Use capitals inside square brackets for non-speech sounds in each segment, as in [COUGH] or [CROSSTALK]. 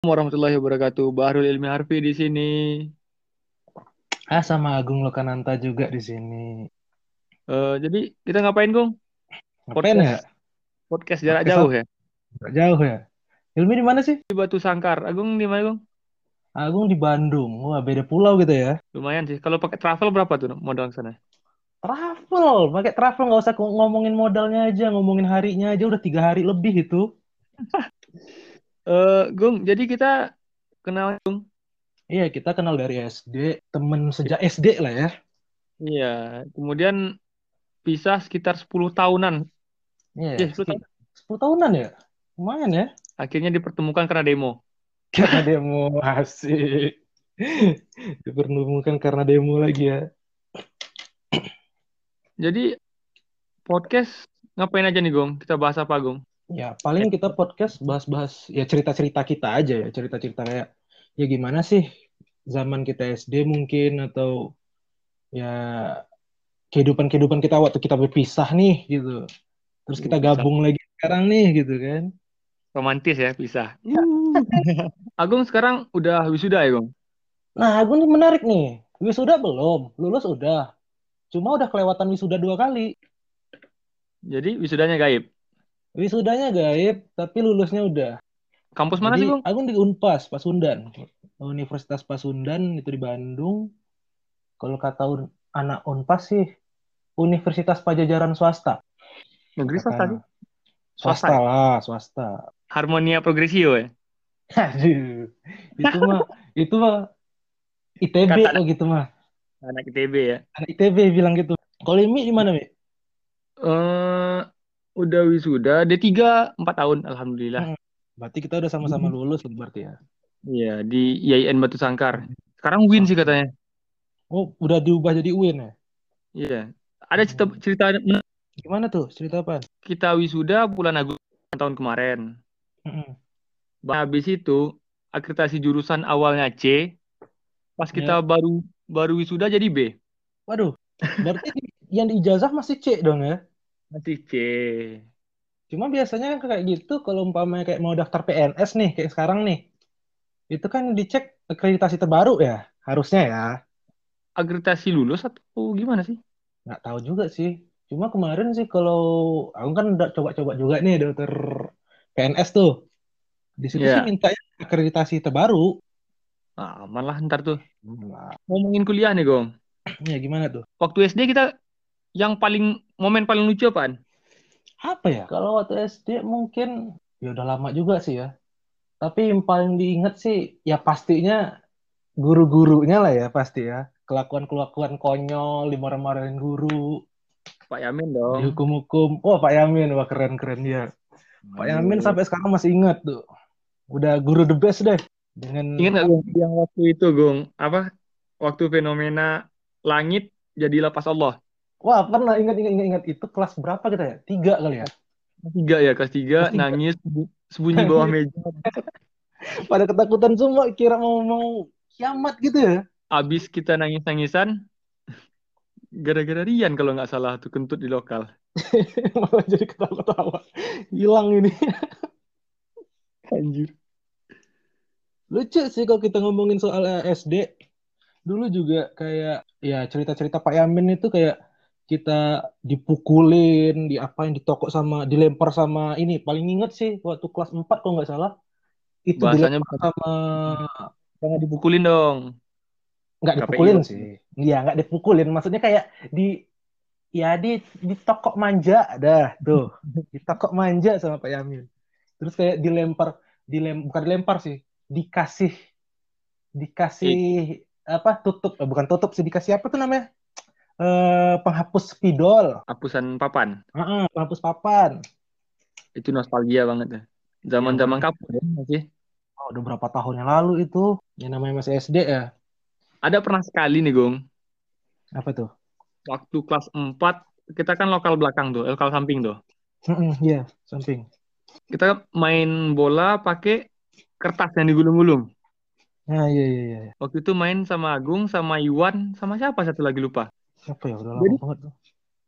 warahmatullahi wabarakatuh. Bahrul Ilmi Harfi di sini. Ah, sama Agung Lokananta juga di sini. Eh, jadi kita ngapain, Gung? Ngapain ya? Podcast jarak Podcast jauh ya. Nggak jauh ya? Ilmi di mana sih? Di Batu Sangkar. Agung di mana, Gung? Agung di Bandung. Wah, beda pulau gitu ya. Lumayan sih. Kalau pakai travel berapa tuh modal ke sana? Travel, pakai travel nggak usah ngomongin modalnya aja, ngomongin harinya aja udah tiga hari lebih itu. [LAUGHS] Eh, Gung, jadi kita kenal, Gung. Iya, kita kenal dari SD, temen sejak SD lah ya. Iya. Kemudian pisah sekitar 10 tahunan. Iya, Iya, 10 tahun. 10 tahunan ya. Lumayan ya. Akhirnya dipertemukan karena demo. Karena demo [LAUGHS] asik. Dipertemukan karena demo lagi ya. Jadi podcast ngapain aja nih, Gung? Kita bahas apa, Gung? Ya, paling kita podcast bahas-bahas ya cerita-cerita kita aja ya, cerita-cerita kayak ya gimana sih zaman kita SD mungkin atau ya kehidupan-kehidupan kita waktu kita berpisah nih gitu. Terus kita Bisa. gabung lagi sekarang nih gitu kan. Romantis ya, pisah. [LAUGHS] Agung sekarang udah wisuda ya, Gung? Nah, aku nih menarik nih. Wisuda belum, lulus udah. Cuma udah kelewatan wisuda dua kali. Jadi wisudanya gaib. Wisudanya gaib, tapi lulusnya udah. Kampus mana Jadi, sih, Gung? aku di Unpas, Pasundan. Universitas Pasundan itu di Bandung. Kalau kata un- anak Unpas sih, Universitas Pajajaran swasta. Negeri swasta sih? Swasta Swasta. lah, swasta. Harmonia Progresio ya? Aduh, itu mah, itu mah ITB Kata- kok gitu mah. Anak ITB ya? Anak ITB bilang gitu. Kalau Imi di mana, Mi? Eh, udah wisuda, D3 4 tahun, Alhamdulillah. Berarti kita udah sama-sama lulus loh berarti ya. Iya, di IAIN Batu Sangkar. Sekarang win sih katanya. Oh, udah diubah jadi UIN ya? Iya. Ada cerita, cerita Gimana tuh? Cerita apa? kita wisuda bulan Agustus tahun kemarin. Bah, Habis itu, akreditasi jurusan awalnya C, pas kita baru baru wisuda jadi B. Waduh, berarti [LAUGHS] yang di ijazah masih C dong ya? Masih C. Cuma biasanya kan kayak gitu kalau umpamanya kayak mau daftar PNS nih kayak sekarang nih. Itu kan dicek akreditasi terbaru ya, harusnya ya. Akreditasi lulus atau gimana sih? Nggak tahu juga sih. Cuma kemarin sih kalau aku kan udah coba-coba juga nih daftar PNS tuh. Di situ Iya. sih mintanya akreditasi terbaru. Ah, aman lah ntar tuh. Nah, Ngomongin kuliah nih, Gong. ya gimana tuh? Waktu SD kita yang paling momen paling lucu apaan? Apa ya? Kalau waktu SD mungkin ya udah lama juga sih ya. Tapi yang paling diingat sih ya pastinya guru-gurunya lah ya pasti ya. Kelakuan-kelakuan konyol, dimarah-marahin guru, Pak Yamin dong. dihukum-hukum. Wah Pak Yamin, wah keren-keren dia. Pak Yamin sampai sekarang masih ingat tuh. Udah guru the best deh. Dengan Ingat nggak Gong yang waktu itu Gong apa waktu fenomena langit jadi lapas Allah Wah pernah ingat ingat ingat ingat itu kelas berapa kita ya? Tiga kali ya. tiga ya kelas tiga Kelas tiga. nangis sembunyi bawah meja [LAUGHS] Pada ketakutan semua kira mau mau kiamat gitu ya. abis kita nangis nangisan gara-gara Rian kalau nggak salah tuh kentut di lokal [LAUGHS] Malah jadi ketawa-ketawa. Hilang ini. [LAUGHS] anjir Lucu sih kalau kita ngomongin soal SD. Dulu juga kayak ya cerita-cerita Pak Yamin itu kayak kita dipukulin, diapain, ditokok sama, dilempar sama ini. Paling inget sih waktu kelas 4 kalau nggak salah. Itu bahasanya dilempar sama jangan dipukulin dong nggak KPI dipukulin dong. sih. Iya, nggak dipukulin. Maksudnya kayak di ya di ditokok manja dah tuh. [LAUGHS] Ditokok manja sama Pak Yamin. Terus kayak dilempar, dilem bukan dilempar sih, dikasih dikasih apa tutup eh, bukan tutup sih dikasih apa tuh namanya eh penghapus spidol hapusan papan. Heeh, penghapus papan. Itu nostalgia banget ya. Zaman-zaman kapan ya masih oh, udah berapa tahun yang lalu itu? Yang namanya masih SD ya? Ada pernah sekali nih Gong apa tuh? Waktu kelas 4 kita kan lokal belakang tuh eh, lokal samping tuh. Heeh, iya samping. Kita main bola pakai kertas yang digulung-gulung. Nah iya iya iya. Waktu itu main sama Agung, sama Iwan, sama siapa satu lagi lupa. Apa ya udah lama Jadi- banget tuh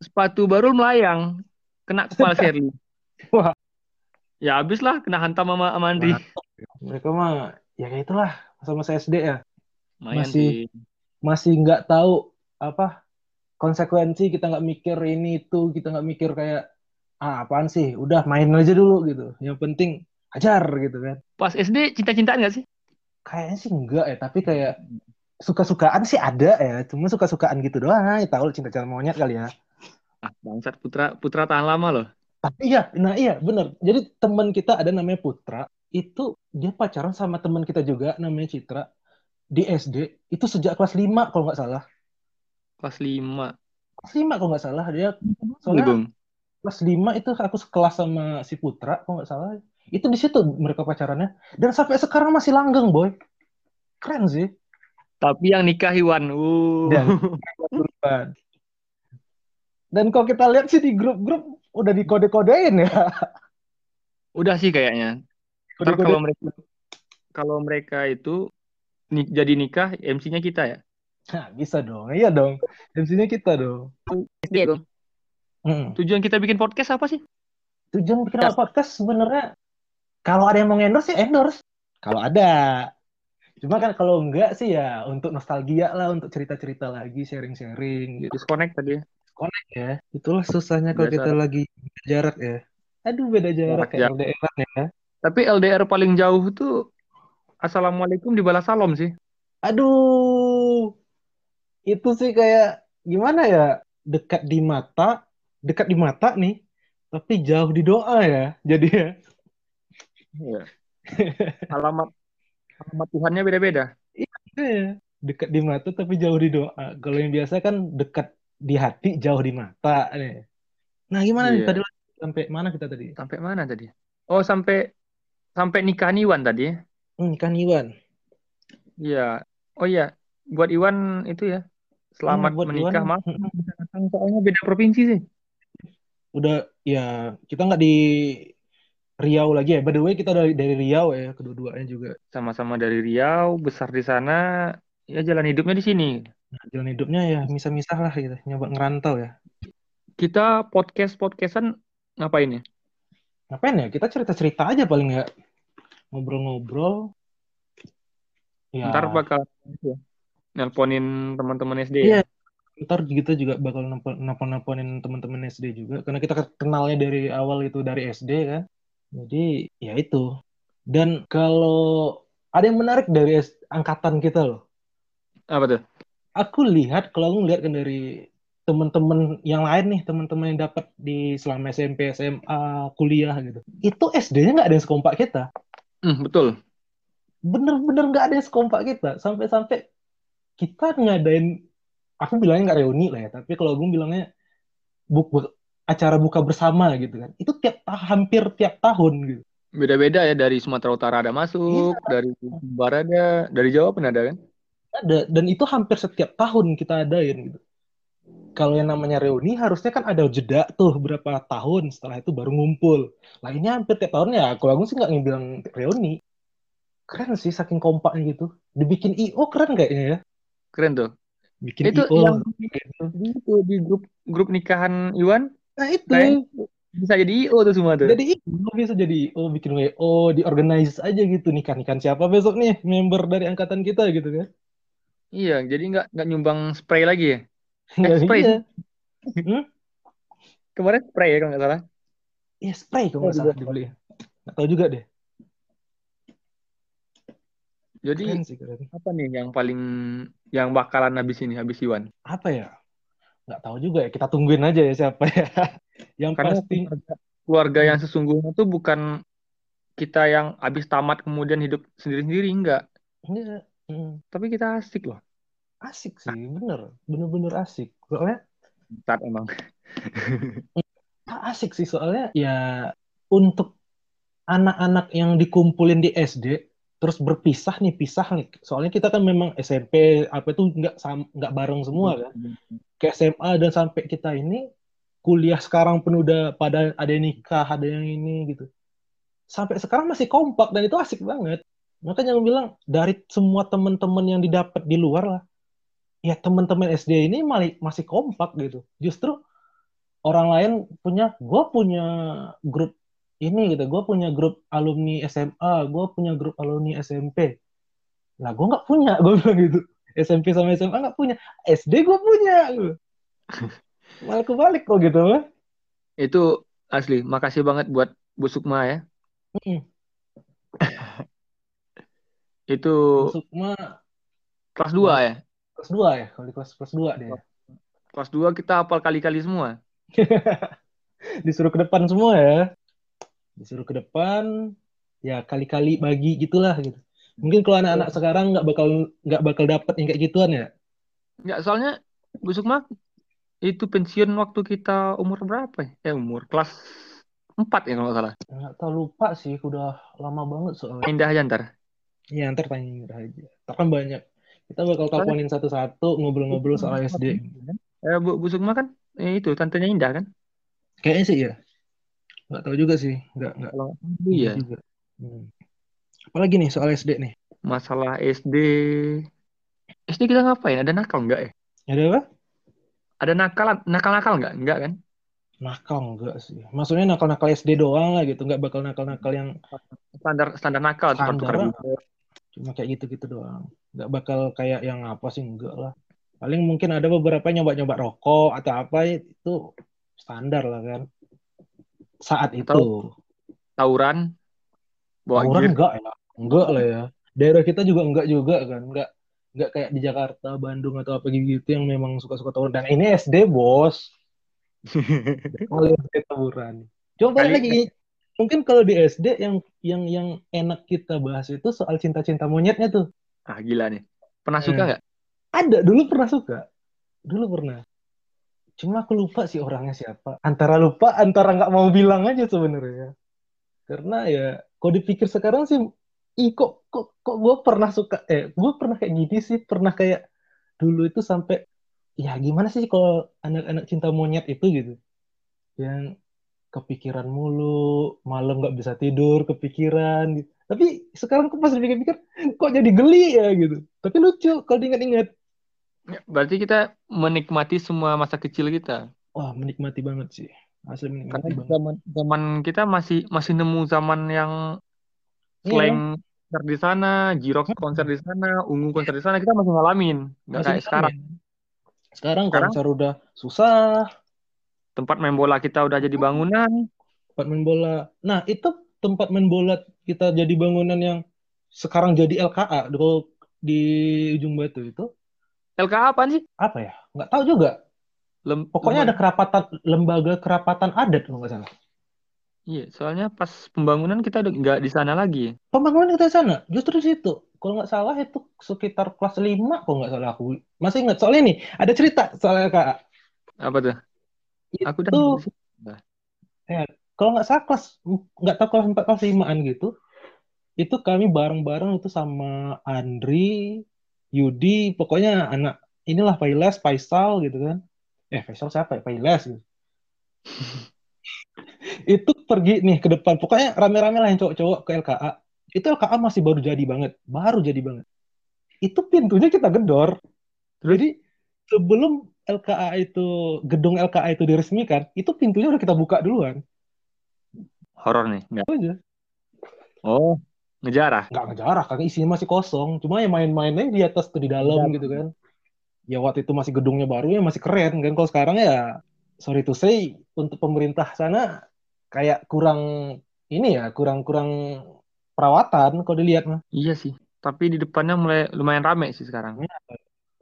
Sepatu baru melayang, kena kepala Sherly. [LAUGHS] Wah. Ya habis lah, kena hantam sama, sama Andri. mereka mah ya kayak itulah masa-masa SD ya Lumayan masih sih. masih nggak tahu apa konsekuensi kita nggak mikir ini itu kita nggak mikir kayak ah apaan sih udah main aja dulu gitu yang penting ajar gitu kan Pas SD cinta-cintaan nggak sih? kayaknya sih enggak ya tapi kayak suka-sukaan sih ada ya cuma suka-sukaan gitu doang. Ya tahu cinta-cinta monyet kali ya. Ah, bangsat Putra Putra tahan lama loh. tapi iya nah iya bener. Jadi teman kita ada namanya Putra itu dia pacaran sama teman kita juga namanya Citra di SD itu sejak kelas 5 kalau nggak salah. Kelas 5. kelas 5 kalau nggak salah dia soalnya Bung. kelas 5 itu aku sekelas sama si Putra kalau nggak salah. Itu di situ mereka pacarannya. Dan sampai sekarang masih langgeng boy. Keren sih Tapi yang nikah Iwan. Uh. Dan- Duluan. dan kalau kita lihat sih di grup-grup udah dikode-kodein ya Udah sih kayaknya. Ntar Kode-kode kalau mereka kalau mereka itu ni- jadi nikah MC-nya kita ya. nah, bisa dong iya dong MC-nya kita dong SD Bung. Mm. Tujuan kita bikin podcast apa sih? tujuan bikin podcast sebenarnya kalau ada yang mau endorse ya endorse kalau ada cuma kan kalau enggak sih ya untuk nostalgia lah untuk cerita-cerita lagi sharing-sharing gitu. Disconnect tadi. Ya. ya. Itulah susahnya kalau kita lagi jarak ya. Aduh beda jarak Jarak. Kayak LDR ya. Tapi LDR paling jauh tuh Assalamualaikum dibalas salam sih. aduh. Itu sih kayak gimana ya? Dekat di mata dekat di mata nih tapi jauh di doa ya jadi ya. Iya. Alamat alamat Tuhannya beda-beda. Iya, dekat di mata tapi jauh di doa. Kalau yang biasa kan dekat di hati, jauh di mata nih. Nah, gimana nih Iya. tadi sampai mana kita tadi? Sampai mana tadi? Oh, sampai sampai nikahan Iwan tadi. Hmm, kan Iwan. Iya. Oh iya, buat Iwan itu ya. Selamat Hmm, buat menikah, bisa datang soalnya beda provinsi sih. Udah ya kita nggak di Riau lagi ya. By the way, kita dari dari Riau ya, kedua-duanya juga. Sama-sama dari Riau, besar di sana, ya jalan hidupnya di sini. Nah, jalan hidupnya ya misah-misah lah gitu, nyoba ngerantau ya. Kita podcast-podcastan ngapain ya? Ngapain ya? Kita cerita-cerita aja paling ya. Ngobrol-ngobrol. Ya, Ntar bakal ya, nelponin teman-teman SD Iya. ya. ntar kita juga bakal nelpon- nelpon-nelponin teman-teman SD juga karena kita kenalnya dari awal itu dari SD kan jadi ya itu. Dan kalau ada yang menarik dari angkatan kita loh. Apa tuh? aku lihat kalau aku ngeliat kan dari teman-teman yang lain nih teman-teman yang dapat di selama SMP SMA kuliah gitu. Itu SD-nya nggak ada yang sekompak kita. Hmm, betul. bener-bener nggak ada yang sekompak kita. Sampai-sampai kita ngadain aku bilangnya nggak reuni lah ya tapi kalau gue bilangnya acara buka bersama gitu kan. Itu tiap hampir tiap tahun gitu. Beda-beda ya dari Sumatera Utara ada masuk, dari Barat ada, dari Jawa pun ada kan? ada dan itu hampir setiap tahun kita adain gitu. Kalau yang namanya reuni harusnya kan ada jeda tuh berapa tahun setelah itu baru ngumpul. Lah ini hampir tiap tahun ya kalau aku sih nggak ngebilang reuni. Keren sih saking kompaknya gitu. Dibikin IO keren kayaknya ya. Keren tuh. bikin Itu IO yang gitu. di itu di grup grup nikahan Iwan nah itu Kayak- bisa jadi IO tuh semua tuh. Jadi IO bisa jadi IO bikin WO, diorganize aja gitu nikah nikahan siapa besok nih member dari angkatan kita gitu kan? Iya, jadi nggak nggak nyumbang spray lagi ya. [LAUGHS] Nggak spray iya. Kemarin spray ya kalau nggak salah. Iya spray kalau nggak salah juga. dibeli. Nggak tahu juga deh. Jadi Keren sih keren. apa nih yang paling yang bakalan habis ini habis Iwan? Apa ya? Nggak tahu juga ya. Kita tungguin aja ya siapa ya. [LAUGHS] Yang Karena pasti keluarga, keluarga yang sesungguhnya tuh bukan kita yang habis tamat kemudian hidup sendiri-sendiri enggak. Iya, mm, Tapi kita asik loh. asik sih, bener, bener-bener asik. Soalnya Saat emang. [LAUGHS] asik sih soalnya ya untuk anak-anak yang dikumpulin di SD terus berpisah nih pisah nih. Soalnya kita kan memang SMP apa itu nggak nggak bareng semua kan. ke SMA dan sampai kita ini kuliah sekarang pun udah pada ada yang nikah ada yang ini gitu. Sampai sekarang masih kompak dan itu asik banget. Makanya aku bilang dari semua teman-teman yang didapat di luar lah ya teman-teman SD ini masih kompak gitu. Justru orang lain punya gue punya grup ini gitu gue punya grup alumni SMA gue punya grup alumni SMP Lah gue nggak punya, gue bilang gitu. SMP sama SMA nggak punya. SD gue punya. [LAUGHS] Malah kebalik kok gitu mah. Itu asli. Makasih banget buat Bu Sukma ya. Mm. [LAUGHS] Itu Sukma kelas 2 ya. kelas 2 ya, kalau di kelas kelas 2 dia. Kelas 2 kita hafal kali-kali semua. [LAUGHS] Disuruh ke depan semua ya. Disuruh ke depan, ya kali-kali bagi gitulah gitu. Mungkin kalau anak-anak sekarang nggak bakal nggak bakal dapat yang kayak gituan ya. Enggak, soalnya Bu Sukma itu pensiun waktu kita umur berapa ya? Eh, umur kelas 4 ya kalau nggak salah. Nggak tahu lupa sih, udah lama banget soalnya. Indah aja ntar. Iya, ntar tanya Indra aja. Ntar kan banyak. Kita bakal teleponin satu-satu, ngobrol-ngobrol soal SD. Eh, Bu, Bu Sukma kan eh, itu tantenya Indah kan? Kayaknya sih ya. Nggak tahu juga sih. Nggak, nggak. Iya. juga. Hmm. Apalagi nih soal SD nih? Masalah SD. SD kita ngapain? Ada nakal nggak ya? Ada apa? Ada nakal nakal-nakal nggak? Nggak kan? Nakal enggak sih. Maksudnya nakal-nakal SD doang lah gitu. Nggak bakal nakal-nakal yang Standar standar nakal Standar. cuma kayak gitu-gitu doang. Nggak bakal kayak yang apa sih enggak lah. Paling mungkin ada beberapa nyoba-nyoba rokok atau apa itu standar lah kan. Saat itu. Atau tawuran bawa Tawuran gear. enggak ya? Enggak lah ya. Daerah kita juga enggak juga kan. Enggak enggak kayak di Jakarta, Bandung atau apa gitu yang memang suka-suka tawuran. Dan ini SD, Bos. [LAUGHS] SD tawuran. Coba Kali- lagi mungkin kalau di SD yang yang yang enak kita bahas itu soal cinta-cinta monyetnya tuh. ah gila nih. Pernah suka Eh. nggak? Ada, dulu pernah suka. Dulu pernah. Cuma aku lupa sih orangnya siapa. Antara lupa, antara nggak mau bilang aja sebenarnya. Karena ya, kalau dipikir sekarang sih, ih kok kok kok gue pernah suka, eh gue pernah kayak gini sih, pernah kayak dulu itu sampai, ya gimana sih kalau anak-anak cinta monyet itu gitu, yang kepikiran mulu, malam nggak bisa tidur, kepikiran. Gitu. Tapi sekarang kok pas dipikir-pikir, kok jadi geli ya gitu. Tapi lucu kalau diingat-ingat. Ya, Berarti kita menikmati semua masa kecil kita. Wah, menikmati banget sih. Asli Karena menikmati banget. zaman zaman kita masih masih nemu zaman yang Iya, slang konser di sana, Jirox konser di sana, Ungu konser di sana, kita masih ngalamin. Nggak masih kayak sekarang. Sekarang Sekarang? konser udah susah, Tempat main bola kita udah jadi bangunan. tempat main bola. Nah, itu tempat main bola kita jadi bangunan yang sekarang jadi LKA di ujung batu itu LKA apaan sih? apa ya? Nggak tahu juga. Lem- Pokoknya ada lembaga- kerapatan lembaga kerapatan adat kalau nggak salah. Iya, soalnya pas pembangunan kita nggak di sana lagi. Pembangunan kita di sana, justru di situ. Kalau nggak salah itu sekitar kelas 5 kalau nggak salah aku. Masih ingat soalnya nih, ada cerita soal LKA. Apa tuh? Aku udah Itu situ. kalau nggak salah kelas nggak tahu kelas 4 kelas 5-an gitu itu kami bareng-bareng itu sama Andri Yudi pokoknya anak inilah Pailes Faisal gitu kan. Eh Faisal siapa ya? Pailes gitu. [LAUGHS] itu pergi nih ke depan. Pokoknya rame-rame lah yang cowok-cowok ke LKA itu LKA masih baru jadi banget. Baru jadi banget. Itu pintunya kita gedor. Jadi sebelum LKA itu gedung LKA itu diresmikan itu pintunya udah kita buka duluan. Horor nih, nggak? Itu aja. Oh, ngejarah. nggak ngejarah karena isinya masih kosong cuma yang main-mainnya di atas tuh di dalam Iya. gitu kan ya waktu itu masih gedungnya baru ya masih keren kan kalau sekarang ya sorry to say untuk pemerintah sana kayak kurang ini ya kurang kurang perawatan kalau dilihat mah Iya sih. Tapi di depannya mulai lumayan rame sih sekarang.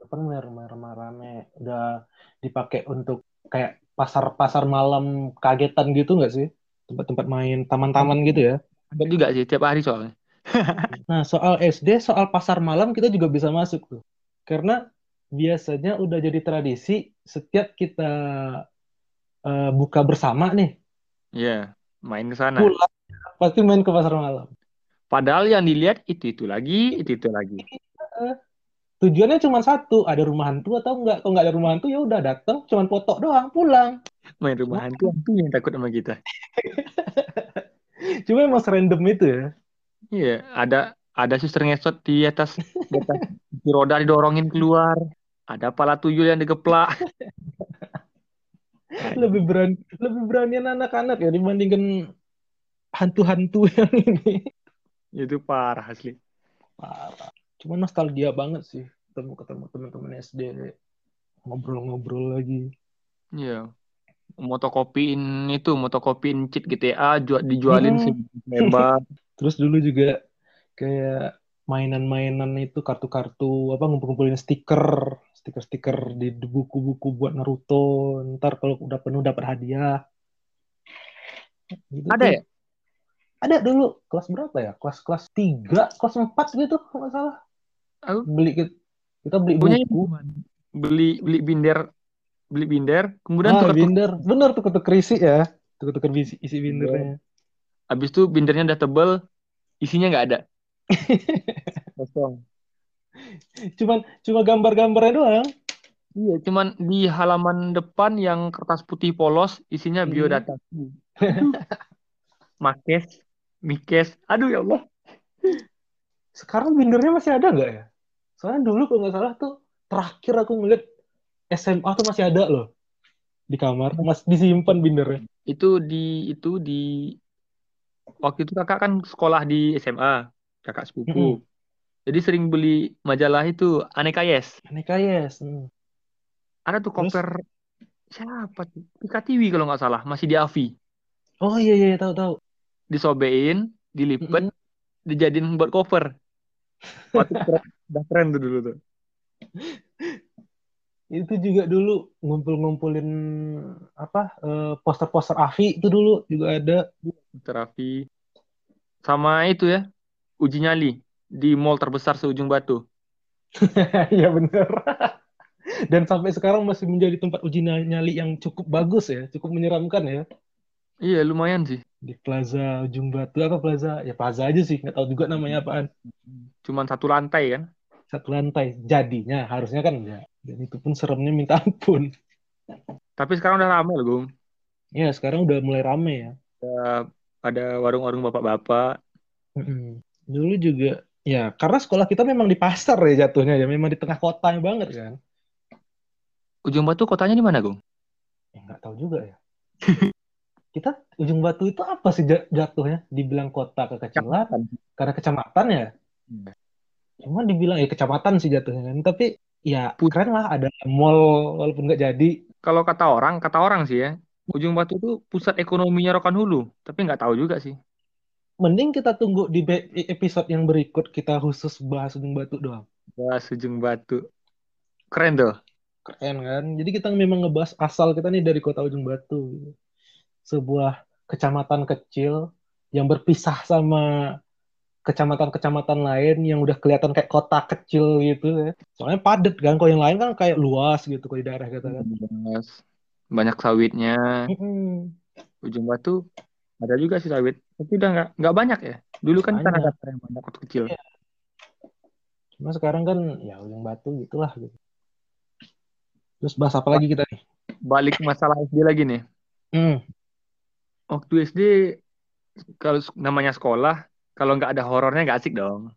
apa namanya rumah-rumah rame udah dipakai untuk kayak pasar pasar malam kagetan gitu nggak sih tempat-tempat main taman-taman gitu ya Ada juga sih tiap hari soalnya. [LAUGHS] Nah, soal SD, soal pasar malam kita juga bisa masuk tuh. Karena biasanya udah jadi tradisi setiap kita eh, buka bersama nih, Iya, main ke sana. pulang pasti main ke pasar malam. Padahal yang dilihat itu itu lagi, itu itu lagi. Tujuannya cuma satu, ada rumah hantu atau enggak. Kalau nggak ada rumah hantu ya udah datang, cuma foto doang, pulang. Main rumah hantu hantu yang takut sama kita. [LAUGHS] Cuma emang serandom itu ya. Iya, ada ada suster ngesot di atas di atas di roda didorongin keluar. Ada pala tuyul yang digeplak. [LAUGHS] Lebih berani, lebih beranian anak-anak ya dibandingkan hantu-hantu [LAUGHS] yang ini. Itu parah asli. Parah. Cuma nostalgia banget sih ketemu ketemu teman-teman SD ngobrol-ngobrol lagi. Iya. Motokopiin itu, motokopiin cheat GTA jual dijualin Hmm. sih hebat. [LAUGHS] Terus dulu juga kayak mainan-mainan itu kartu-kartu apa ngumpul-ngumpulin stiker, stiker-stiker di buku-buku buat Naruto. Ntar kalau udah penuh dapat hadiah. Gitu Ada tuh. ya? Ada dulu kelas berapa ya? Kelas-kelas 3, kelas 4 gitu kalau nggak salah. Aku Beli kita, beli punya buku. beli beli binder beli binder kemudian Ah, tukar binder. Bener tuh tuker isi ya. Tuker-tuker isi, isi bindernya. habis itu bindernya udah tebel isinya nggak ada kosong Cuman cuma gambar-gambarnya doang. iya cuman di halaman depan yang kertas putih polos isinya Hmm. biodata [LAUGHS] makes mikes aduh ya Allah Sekarang bindernya masih ada nggak ya? Soalnya dulu kalau nggak salah tuh terakhir aku ngeliat SMA tuh masih ada loh di kamar, masih disimpan bindernya. itu di itu di waktu itu kakak kan sekolah di SMA kakak sepupu jadi sering beli majalah itu Aneka Yes Aneka yes. Hmm. ada tuh cover siapa tuh Pika TV kalau nggak salah masih di AVI Oh iya iya tahu tahu. disobein dilipet Mm-mm. dijadiin buat cover [LAUGHS] waktu keren, udah keren tuh dulu tuh Itu juga dulu ngumpul-ngumpulin apa eh, poster-poster AVI itu dulu juga ada. terapi sama itu ya uji nyali di mall terbesar seujung batu [LAUGHS] Iya bener. [LAUGHS] Dan sampai sekarang masih menjadi tempat uji nyali yang cukup bagus ya, cukup menyeramkan ya. iya lumayan sih Di Plaza Ujung Batu apa Plaza? Ya Plaza aja sih, nggak tahu juga namanya apaan. cuman satu lantai kan Satu lantai. Jadinya harusnya kan enggak. Dan itu pun seremnya minta ampun. tapi sekarang udah rame loh Gung Ya sekarang udah mulai rame ya. ada warung-warung bapak-bapak Mm-mm. Dulu juga ya karena sekolah kita memang di pasar ya jatuhnya ya, memang di tengah kota banget kan. ujung batu kotanya di mana Gung Ya nggak tahu juga ya. [LAUGHS] Kita Ujung Batu itu apa sih ja- jatuhnya? Dibilang kota kekecilan karena kecamatan ya. Hmm. Cuma dibilang ya kecamatan sih jatuhnya kan. Tapi ya keren lah ada mall walaupun nggak jadi. kalau kata orang kata orang sih ya ujung batu itu pusat ekonominya Rokan Hulu tapi nggak tahu juga sih Mending kita tunggu di be- episode yang berikut kita khusus bahas Ujung Batu doang. Wah, ujung batu keren tuh Keren kan? Jadi kita memang ngebahas asal kita nih dari kota Ujung Batu. Sebuah kecamatan kecil yang berpisah sama kecamatan-kecamatan lain yang udah kelihatan kayak kota kecil gitu ya. Soalnya padat kan, kalau yang lain kan kayak luas gitu kalau di daerah kita kan. Yes. banyak sawitnya ujung batu ada juga sih sawit tapi udah nggak nggak banyak ya dulu kan Banyak. tanah datar yang banyak waktu kecil Iya. Cuma sekarang kan ya Ujung Batu gitulah gitu. Terus bahas apa lagi kita nih? balik ke masalah SD lagi nih Hmm. waktu SD kalau namanya sekolah kalau nggak ada horornya nggak asik dong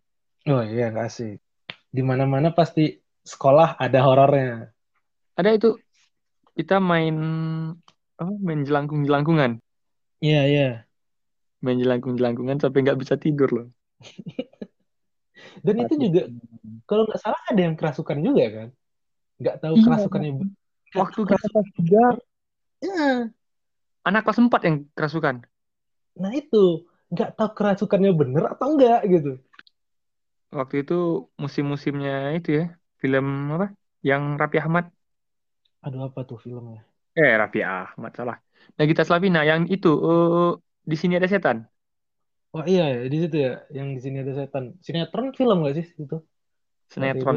Oh iya, nggak asik. Di mana-mana pasti sekolah ada horornya. ada itu kita main apa main jelangkung jelangkungan Iya, iya. main jelangkung jelangkungan sampai nggak bisa tidur loh [LAUGHS] Dan itu juga kalau nggak salah ada yang kerasukan juga kan? Nggak tahu Iya. kerasukannya. nggak waktu kerasukan. kelas tiga Ya, anak kelas 4 yang kerasukan nah itu nggak tahu kerasukannya bener atau enggak gitu. waktu itu musim-musimnya itu ya film apa yang Raffi Ahmad Aduh apa tuh filmnya? eh Raffi Ahmad salah Nagita Slavina yang itu eh, di sini ada setan Wah iya ya di situ ya yang di sini ada setan. Sinetron film nggak sih itu? sinetron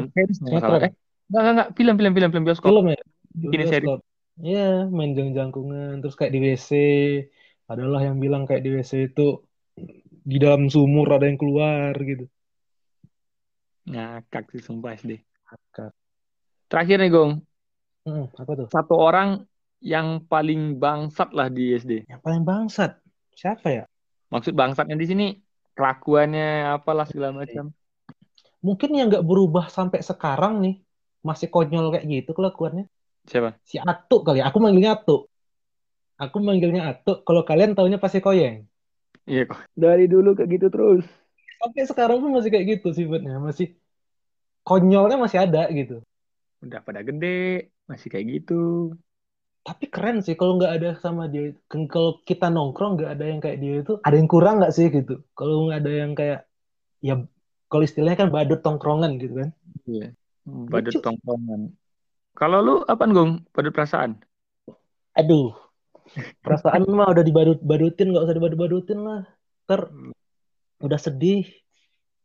nggak Sinetron. eh nggak nggak nggak film film film film bioskop Film ya? Ini seri. Iya, main jang-jangkungan terus kayak di WC. Adalah yang bilang kayak di WC itu di dalam sumur ada yang keluar gitu. ngakak sih sumpah SD Akak. terakhir nih Gong Hmm, apa tuh? satu orang yang paling bangsat lah di SD Yang paling bangsat. Siapa ya? maksud bangsatnya di sini kelakuannya apalah segala macam Mungkin yang nggak berubah sampai sekarang nih. Masih konyol kayak gitu kelakuannya. siapa Si Atuk kali. ya. Aku manggilnya Atuk. Aku manggilnya Atuk. Kalau kalian taunya pasti Koyeng. Iya kok dari dulu kayak gitu terus Sampai sekarang pun masih kayak gitu sifatnya. Masih konyolnya masih ada gitu. Udah pada gede, masih kayak gitu. Tapi keren sih kalau nggak ada sama dia. Kalau kita nongkrong nggak ada yang kayak dia itu, ada yang kurang nggak sih gitu? Kalau nggak ada yang kayak ya kalau istilahnya kan badut tongkrongan gitu kan? Iya. Badut Lucu. tongkrongan. Kalau lu apa Gong? Badut perasaan? Aduh, perasaan mah udah dibadut-badutin nggak usah dibadut-badutin lah. Ter Hmm, udah sedih.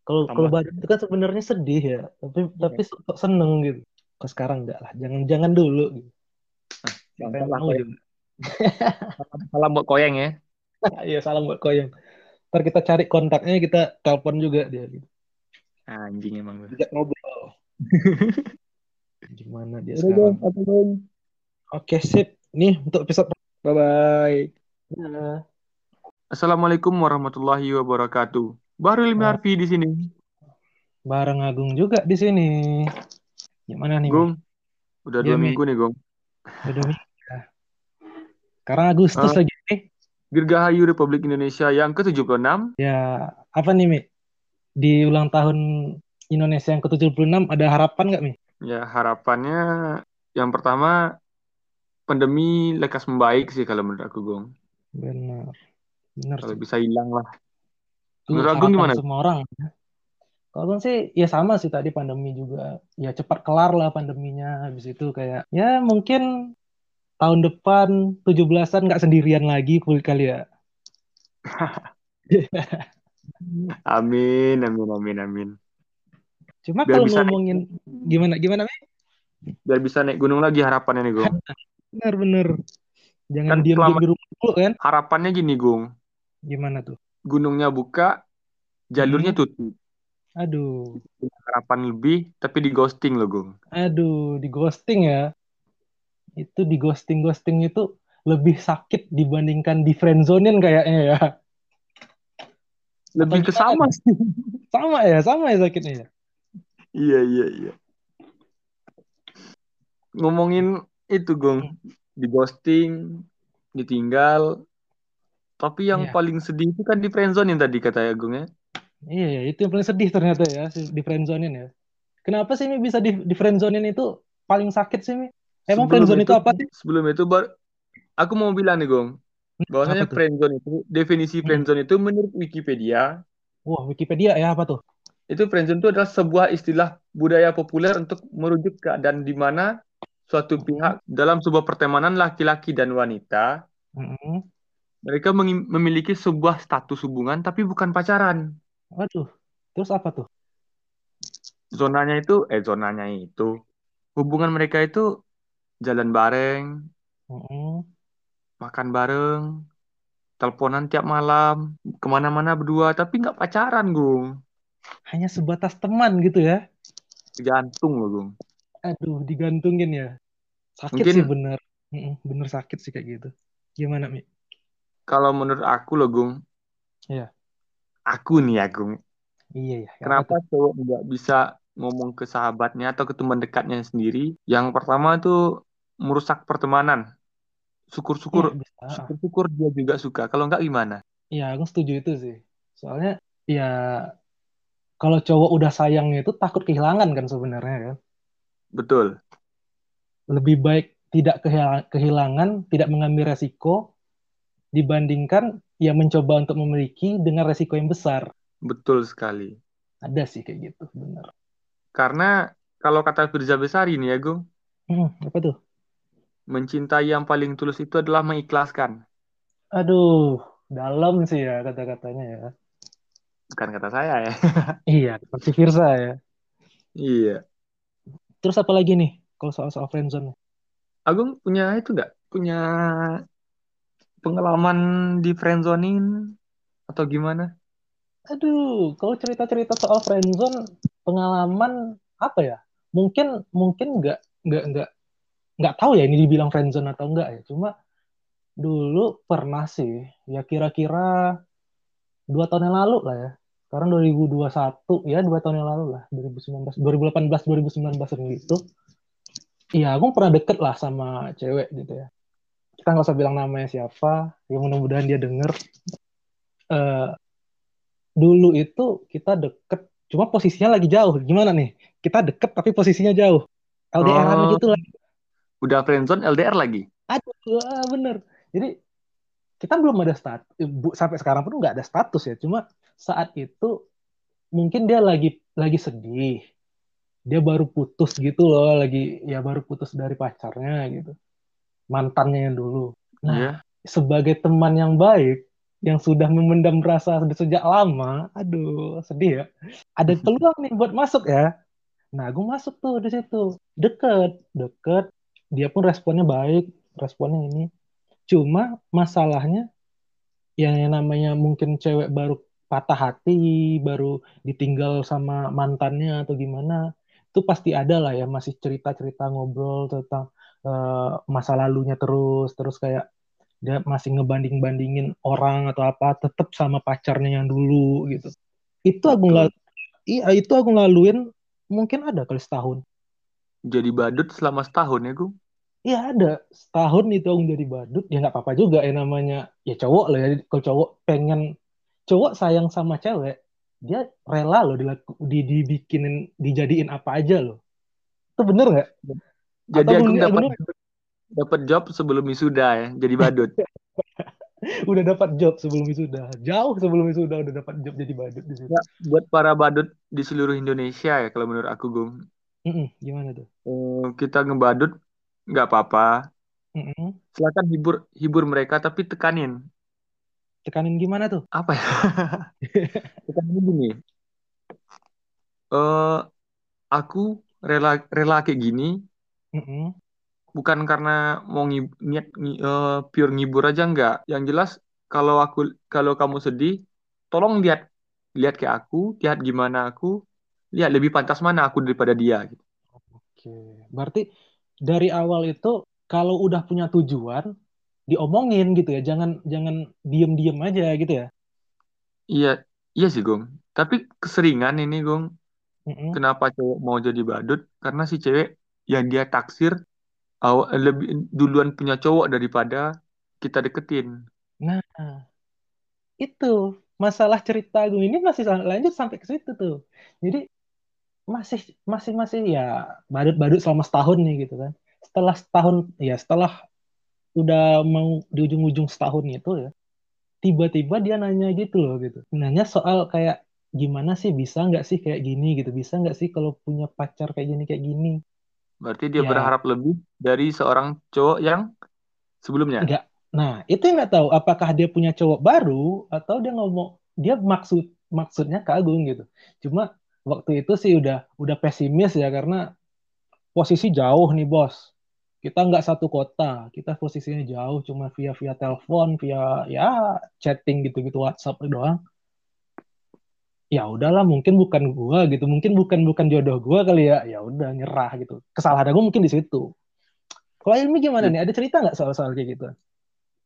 Kalau kalau badut itu kan sebenarnya sedih ya, tapi tapi kok seneng gitu. Kok sekarang enggak lah, jangan-jangan dulu gitu. Koyeng. juga. [LAUGHS] Salam buat koyeng ya. [LAUGHS] Iya, salam buat koyong. Ntar kita cari kontaknya, kita telepon juga dia. Gitu. Anjing emang. Ajak ngobrol. [LAUGHS] Gimana dia Udah sekarang? Oke, sip. Nih untuk episode Bye bye. Assalamualaikum warahmatullahi wabarakatuh. Baru Ilmi Oh. Harfi di sini. Bareng Agung juga di sini. Gimana nih, Mi? Gong, udah Iya, dua Mi. minggu nih Gong. Udah, Mi. Ya. Sekarang Agustus Ah. lagi nih. Dirgahayu Republik Indonesia yang ke-76. Ya, apa nih, Mi? Di ulang tahun Indonesia yang ke-76 ada harapan nggak, Mi? Ya harapannya yang pertama pandemi lekas membaik sih kalau menurut aku Gong. Benar. Benar Kalau sih. bisa hilang lah. Itu Menurut Agung harapan gimana? semua orang. ya. Kalau Agung sih ya sama sih tadi pandemi juga. Ya cepat kelar lah pandeminya. Habis itu kayak ya mungkin tahun depan 17-an nggak sendirian lagi kali ya. [LAUGHS] Amin, amin, amin, amin. Cuma Biar kalau ngomongin gimana gimana Mi? biar bisa naik gunung lagi harapannya nih Gong. [LAUGHS] Bener-bener. Jangan Kan selama di rumah dulu kan? harapannya gini Gong, Gimana tuh? gunungnya buka, jalurnya Hmm. tutup. Aduh, Harapan lebih, tapi di ghosting loh Gong. aduh, di ghosting ya. Itu di ghosting-ghosting itu lebih sakit dibandingkan di friendzonein kayaknya ya. Lebih ke sama sih. Sama ya, sama ya sakitnya ya. Iya, iya, iya. Ngomongin itu Gong, Hmm. di ghosting, ditinggal, tapi yang Iya. paling sedih itu kan di friendzone yang tadi kata Agung ya. Iya, ya, itu yang paling sedih ternyata ya di friendzonein ya. Kenapa sih Mi bisa di, di friendzonein itu paling sakit sih Mi? Emang Sebelum friendzone itu, itu apa sih? sebelum itu baru, aku mau bilang nih Gong, Hmm, bahwasanya friendzone itu, definisi Hmm. friendzone itu menurut Wikipedia, Wah, Wikipedia ya apa tuh? itu friendzone itu adalah sebuah istilah budaya populer untuk merujuk keadaan di mana suatu Hmm. pihak dalam sebuah pertemanan laki-laki dan wanita, Mm-mm. mereka memiliki sebuah status hubungan tapi bukan pacaran. Waduh, terus apa tuh? Zonanya itu, eh zonanya itu, hubungan mereka itu jalan bareng, Mm-mm. makan bareng, teleponan tiap malam, ke mana-mana berdua, tapi nggak pacaran, Gung. Hanya sebatas teman gitu ya? Jantung loh, Gung. Aduh, digantungin ya. Sakit Mungkin sih bener. Bener sakit sih kayak gitu. Gimana, Mi? kalau menurut aku loh, Gung, Iya. aku nih ya, Gung. Iya ya, apa Kenapa cowok nggak bisa ngomong ke sahabatnya atau ke teman dekatnya sendiri? Yang pertama tuh merusak pertemanan. Iya, Syukur-syukur, bisa. syukur-syukur dia juga suka. Kalau nggak gimana? Iya, aku setuju itu sih. Soalnya ya kalau cowok udah sayang itu takut kehilangan kan sebenarnya kan. Betul, Lebih baik tidak kehila- kehilangan, tidak mengambil resiko dibandingkan ya mencoba untuk memiliki dengan resiko yang besar. betul sekali. Ada sih kayak gitu, benar. Karena kalau kata Firza Besari nih ya, Gung, Hmm, apa tuh? mencintai yang paling tulus itu adalah mengikhlaskan. Aduh, dalam sih ya kata-katanya ya. Bukan kata saya ya. Iya, seperti Firsa ya. Iya. Terus apa lagi nih kalau soal-soal friendzone? Agung punya itu nggak? Punya pengalaman di friendzonin atau gimana? Aduh, kalau cerita-cerita soal friendzone, pengalaman apa ya? Mungkin mungkin nggak nggak nggak nggak tahu ya ini dibilang friendzone atau enggak ya. Cuma dulu pernah sih, ya kira-kira dua tahun yang lalu lah ya. Sekarang 2021 ya dua tahun yang lalu lah, 2019, 2018, 2019 gitu. Iya, aku pernah deket lah sama cewek gitu ya. Kita nggak usah bilang namanya siapa, ya mudah-mudahan dia denger. Eh, dulu itu kita deket, cuma posisinya lagi jauh. Gimana nih? kita deket tapi posisinya jauh. LDRan Oh, gitu lah. udah friendzone LDR lagi. Aduh, ah, bener. Jadi kita belum ada status, sampai sekarang pun nggak ada status ya. Cuma saat itu mungkin dia lagi lagi sedih. Dia baru putus gitu loh, lagi ya baru putus dari pacarnya gitu. Mantannya yang dulu. Nah, Iya. sebagai teman yang baik, yang sudah memendam rasa sejak lama, aduh sedih ya. Ada [LAUGHS] peluang nih buat masuk ya. Nah, gue masuk tuh di situ. Deket, deket. Dia pun responnya baik, responnya ini. Cuma masalahnya yang namanya mungkin cewek baru patah hati, baru ditinggal sama mantannya atau gimana, itu pasti ada lah ya masih cerita-cerita ngobrol tentang uh, masa lalunya terus, terus kayak dia masih ngebanding-bandingin orang atau apa, tetap sama pacarnya yang dulu gitu. Itu aku lalu, iya itu aku laluin mungkin ada kali setahun. Jadi badut selama setahun ya, Gung? Iya ada setahun itu aku jadi badut ya nggak apa-apa juga ya namanya ya cowok loh ya kalau cowok pengen cowok sayang sama cewek dia rela loh dilaku, di, dibikinin dijadiin apa aja loh itu bener nggak? Jadi Atau bener, dapat dapat job sebelum wisuda ya, jadi badut. [LAUGHS] udah dapat job sebelum wisuda jauh sebelum wisuda udah dapat job jadi badut di situ. Ya, buat para badut di seluruh Indonesia ya kalau menurut aku. Mm-mm, gimana tuh? Uh, kita ngebadut nggak apa-apa. Mm-mm. Silakan hibur hibur mereka tapi tekanin. Tekanin gimana tuh? Apa ya? [LAUGHS] tekanin gini. Uh, aku rela rela kayak gini Mm-mm. bukan karena mau ngib, niat ngi, uh, pure ngibur aja nggak. Yang jelas kalau aku kalau kamu sedih, tolong lihat lihat kayak aku, lihat gimana aku, lihat lebih pantas mana aku daripada dia. Gitu. Oke, berarti dari awal itu kalau udah punya tujuan diomongin gitu ya, jangan jangan diem-diem aja gitu ya. Iya, iya sih Gong. Tapi keseringan ini Gong, Mm-mm. kenapa cowok mau jadi badut? Karena si cewek yang dia taksir aw- lebih duluan punya cowok daripada kita deketin. Nah, itu masalah cerita gue ini masih lanjut sampai ke situ tuh. Jadi masih masih masih ya badut-badut selama setahun nih gitu kan. Setelah setahun ya setelah udah mau di ujung-ujung setahun itu ya, tiba-tiba dia nanya gitu loh gitu. Nanya soal kayak gimana sih bisa nggak sih kayak gini gitu, bisa nggak sih kalau punya pacar kayak gini kayak gini. Berarti dia Ya berharap lebih dari seorang cowok yang sebelumnya. nggak. Nah itu yang nggak tahu apakah dia punya cowok baru atau dia ngomong dia maksud maksudnya ke Agung gitu. Cuma waktu itu sih udah udah pesimis ya karena posisi jauh nih bos. Kita nggak satu kota, kita posisinya jauh cuma via via telepon, via ya chatting gitu-gitu WhatsApp doang. Ya udahlah mungkin bukan gua gitu, mungkin bukan bukan jodoh gua kali ya. Ya udah nyerah gitu. Kesalahan aku mungkin di situ. Kalau Ilmi gimana nih? Ada cerita nggak soal-soal kayak gitu?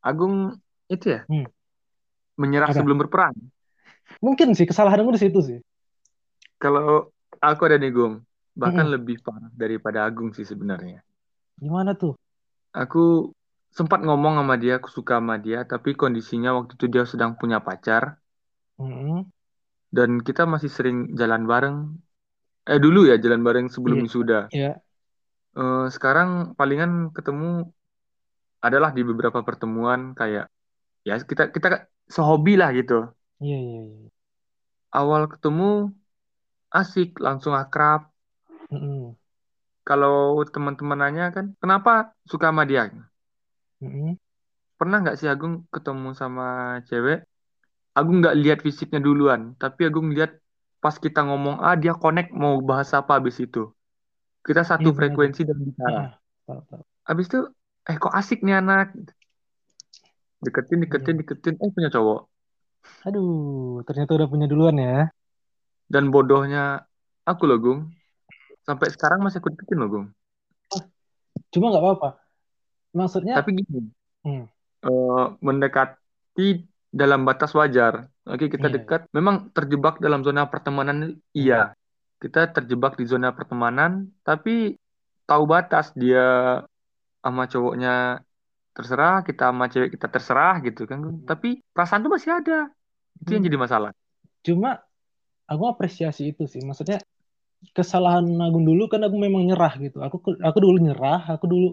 Agung itu ya, Hmm. menyerah Apa? sebelum berperang. Mungkin sih kesalahan aku di situ sih. Kalau aku ada nih Gong, bahkan Mm-mm. lebih parah daripada Agung sih sebenarnya. Gimana tuh? Aku sempat ngomong sama dia, aku suka sama dia, tapi kondisinya waktu itu dia sedang punya pacar Mm-mm. dan kita masih sering jalan bareng. Eh dulu ya jalan bareng sebelum Iya. wisuda. Iya. Eh, sekarang palingan ketemu adalah di beberapa pertemuan kayak ya kita kita sehobi lah gitu. Iya, iya, iya. Awal ketemu asik, langsung akrab. Mm-mm. Kalau teman-teman nanya kan, kenapa suka sama dia? Mm-mm. Pernah nggak sih Agung ketemu sama cewek? Agung nggak lihat fisiknya duluan, tapi Agung lihat pas kita ngomong, ah dia connect mau bahas apa abis itu. Kita satu gimana tuh? frekuensi dan bicara. Ah, tahu. Abis itu, eh kok asik nih anak? Deketin, deketin, Iya. deketin, eh punya cowok. Aduh, ternyata udah punya duluan ya. Dan bodohnya aku loh, Gung. Sampai sekarang masih aku deketin loh, Gung. Cuma nggak apa-apa. Maksudnya, Tapi gini, hmm, eh, mendekati dalam batas wajar. Oke, kita iya. dekat. Memang terjebak dalam zona pertemanan, iya. Kita terjebak di zona pertemanan, tapi tahu batas dia sama cowoknya terserah, kita sama cewek kita terserah gitu kan. Hmm. Tapi perasaan tuh masih ada. Itu yang Hmm. jadi masalah. Cuma aku apresiasi itu sih. Maksudnya kesalahan Agung dulu kan aku memang nyerah gitu. Aku aku dulu nyerah, aku dulu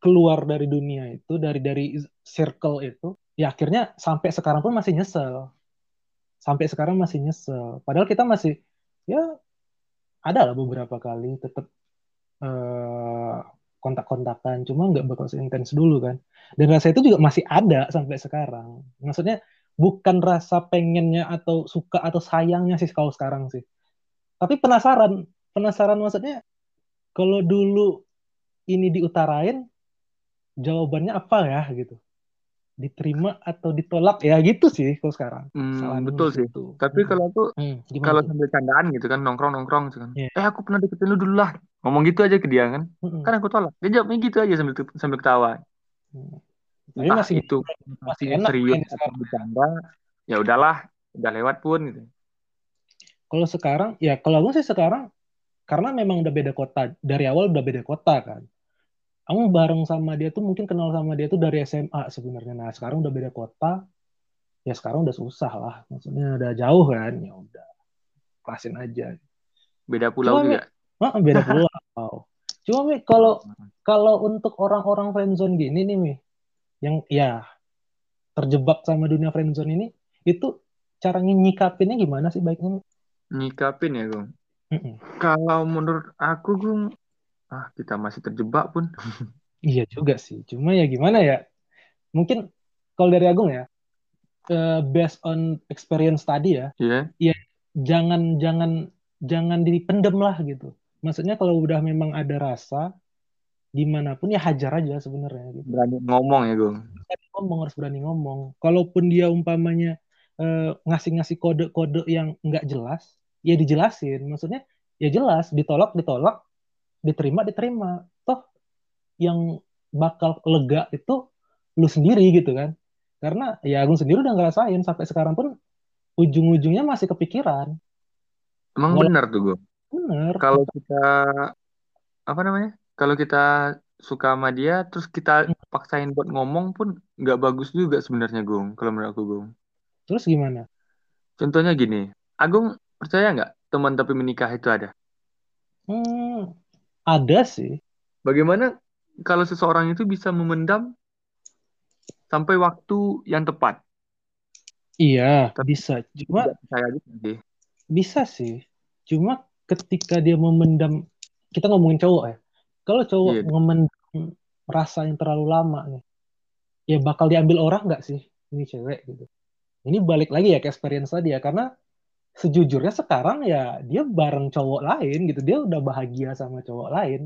keluar dari dunia itu, dari dari circle itu. Ya akhirnya sampai sekarang pun masih nyesel. Sampai sekarang masih nyesel. Padahal kita masih ya ada lah beberapa kali tetap uh, kontak-kontakan, cuma nggak bakal seintens dulu kan. Dan rasa itu juga masih ada sampai sekarang. Maksudnya bukan rasa pengennya atau suka atau sayangnya sih kalau sekarang sih. Tapi penasaran, penasaran maksudnya kalau dulu ini diutarain, jawabannya apa ya gitu diterima atau ditolak ya gitu sih kalau sekarang. Hmm, betul sih. Itu. Tapi hmm. kalau aku hmm, kalau sambil candaan gitu kan nongkrong nongkrong gitu kan. Yeah. Eh aku pernah deketin lu dulu lah. Ngomong gitu aja ke dia kan. Hmm. Kan aku tolak. Dia jawabnya gitu aja sambil sambil ketawa. Hmm. Tapi masih itu masih enak serius atau bercanda. Ya udahlah, udah lewat pun gitu. Kalau sekarang ya kalau aku sih sekarang karena memang udah beda kota dari awal udah beda kota kan kamu bareng sama dia tuh mungkin kenal sama dia tuh dari SMA sebenarnya. Nah sekarang udah beda kota, ya sekarang udah susah lah. Maksudnya udah jauh kan, ya udah kelasin aja. Beda pulau Cuma, juga. Mi, beda pulau. Cuma mi kalau kalau untuk orang-orang friendzone gini nih mi, yang ya terjebak sama dunia friendzone ini, itu cara nyikapinnya gimana sih baiknya? Nyikapin ya, Gung. Mm -mm. Kalau menurut aku, Gung, ah kita masih terjebak pun. iya juga sih. Cuma ya gimana ya? Mungkin kalau dari Agung ya, uh, based on experience tadi ya, yeah. ya jangan jangan jangan dipendem lah gitu. Maksudnya kalau udah memang ada rasa, di mana pun ya hajar aja sebenarnya. Gitu. Berani ngomong ya Gung. Berani ngomong harus berani ngomong. Kalaupun dia umpamanya ngasih-ngasih kode-kode yang nggak jelas, ya dijelasin. Maksudnya ya jelas, ditolak ditolak, diterima diterima. Toh yang bakal lega itu lu sendiri gitu kan. Karena ya Agung sendiri udah ngerasain sampai sekarang pun ujung-ujungnya masih kepikiran. Emang Wala benar tuh gue bener. Kalau kita apa namanya? Kalau kita suka sama dia terus kita hmm. paksain buat ngomong pun nggak bagus juga sebenarnya Gung. Kalau menurut aku Gung terus gimana contohnya gini Agung percaya nggak teman tapi menikah itu ada hmm, ada sih. Bagaimana kalau seseorang itu bisa memendam sampai waktu yang tepat? Iya, Tapi bisa. Cuma saya gitu sih. Bisa sih. Cuma ketika dia memendam, kita ngomongin cowok ya. Kalau cowok iya. memendam rasa yang terlalu lama nih, ya bakal diambil orang nggak sih ini cewek gitu. Ini balik lagi ya ke experience tadi ya, karena sejujurnya sekarang ya dia bareng cowok lain gitu. Dia udah bahagia sama cowok lain.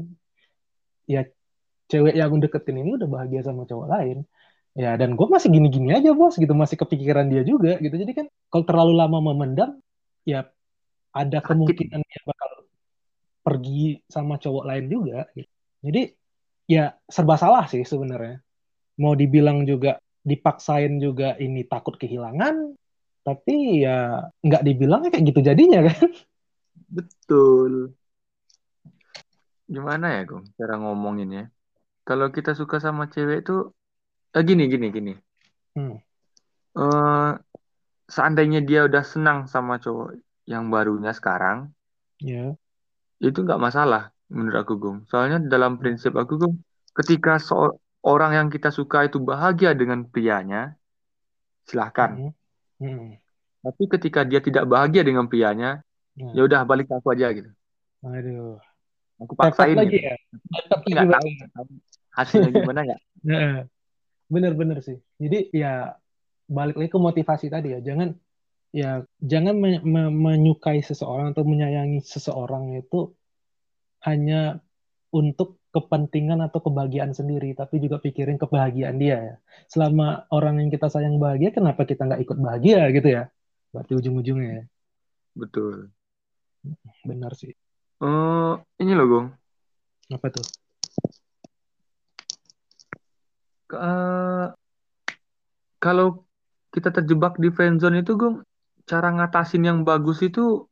Ya cewek yang deketin ini udah bahagia sama cowok lain. Ya dan gue masih gini-gini aja bos gitu. Masih kepikiran dia juga gitu. Jadi kan kalau terlalu lama memendam ya ada kemungkinan dia bakal pergi sama cowok lain juga gitu. jadi ya serba salah sih sebenarnya. Mau dibilang juga dipaksain juga ini takut kehilangan tapi ya nggak dibilang kayak gitu jadinya kan? Betul. Gimana ya Gong cara ngomonginnya? Kalau kita suka sama cewek itu eh, gini gini gini. Hmm. uh, seandainya dia udah senang sama cowok yang barunya sekarang ya. yeah. itu nggak masalah menurut aku Gong soalnya dalam prinsip aku Gong ketika seorang yang kita suka itu bahagia dengan prianya silahkan hmm. Hmm. Tapi ketika dia tidak bahagia dengan prianya, hmm. ya udah balik ke aku aja gitu. Aduh. Aku paksain lagi gitu. ya. Tapi nggak tahu hasilnya gimana nggak. [LAUGHS] Bener-bener sih. Jadi ya balik lagi ke motivasi tadi ya. Jangan ya jangan me me menyukai seseorang atau menyayangi seseorang itu hanya untuk kepentingan atau kebahagiaan sendiri, tapi juga pikirin kebahagiaan dia ya. Selama orang yang kita sayang bahagia, kenapa kita nggak ikut bahagia gitu ya? Berarti ujung-ujungnya ya. Betul. Benar sih. Uh, ini loh, Gong. Apa tuh? Uh, kalau kita terjebak di friendzone itu, Gong, cara ngatasin yang bagus itu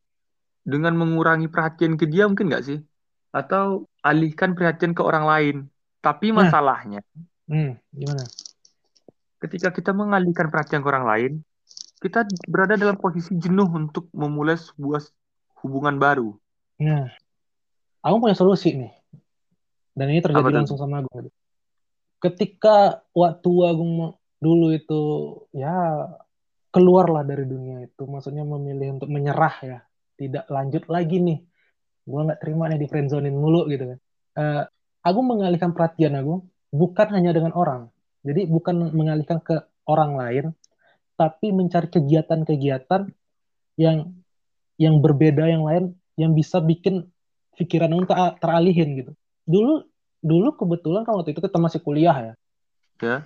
dengan mengurangi perhatian ke dia mungkin nggak sih? Atau alihkan perhatian ke orang lain. Tapi nah. masalahnya, hmm, gimana? Ketika kita mengalihkan perhatian ke orang lain, kita berada dalam posisi jenuh untuk memulai sebuah hubungan baru. Nah. Aku punya solusi nih. Dan ini Apa terjadi tuh? langsung sama Agung. Ketika waktu Agung dulu itu ya keluarlah dari dunia itu, maksudnya memilih untuk menyerah ya, tidak lanjut lagi nih. Gua nggak terima nih di friendzonin mulu gitu kan. Eh, Agung mengalihkan perhatian Agung bukan hanya dengan orang. Jadi bukan mengalihkan ke orang lain, tapi mencari kegiatan-kegiatan yang yang berbeda yang lain yang bisa bikin pikiran ter- teralihin gitu. Dulu dulu kebetulan kan waktu itu kita masih kuliah ya. Ya.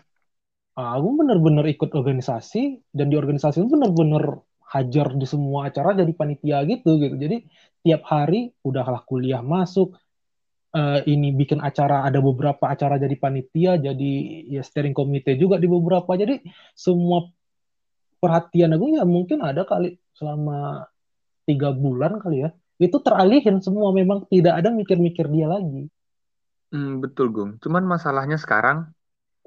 Aku bener-bener ikut organisasi dan di organisasi itu bener-bener hajar di semua acara jadi panitia gitu gitu. Jadi tiap hari udahlah kuliah masuk eh, ini bikin acara ada beberapa acara jadi panitia jadi ya steering committee juga di beberapa. Jadi semua perhatian aku ya mungkin ada kali selama tiga bulan kali ya. Itu teralihin semua memang tidak ada mikir-mikir dia lagi. Hmm, betul, Gung. Cuman masalahnya sekarang,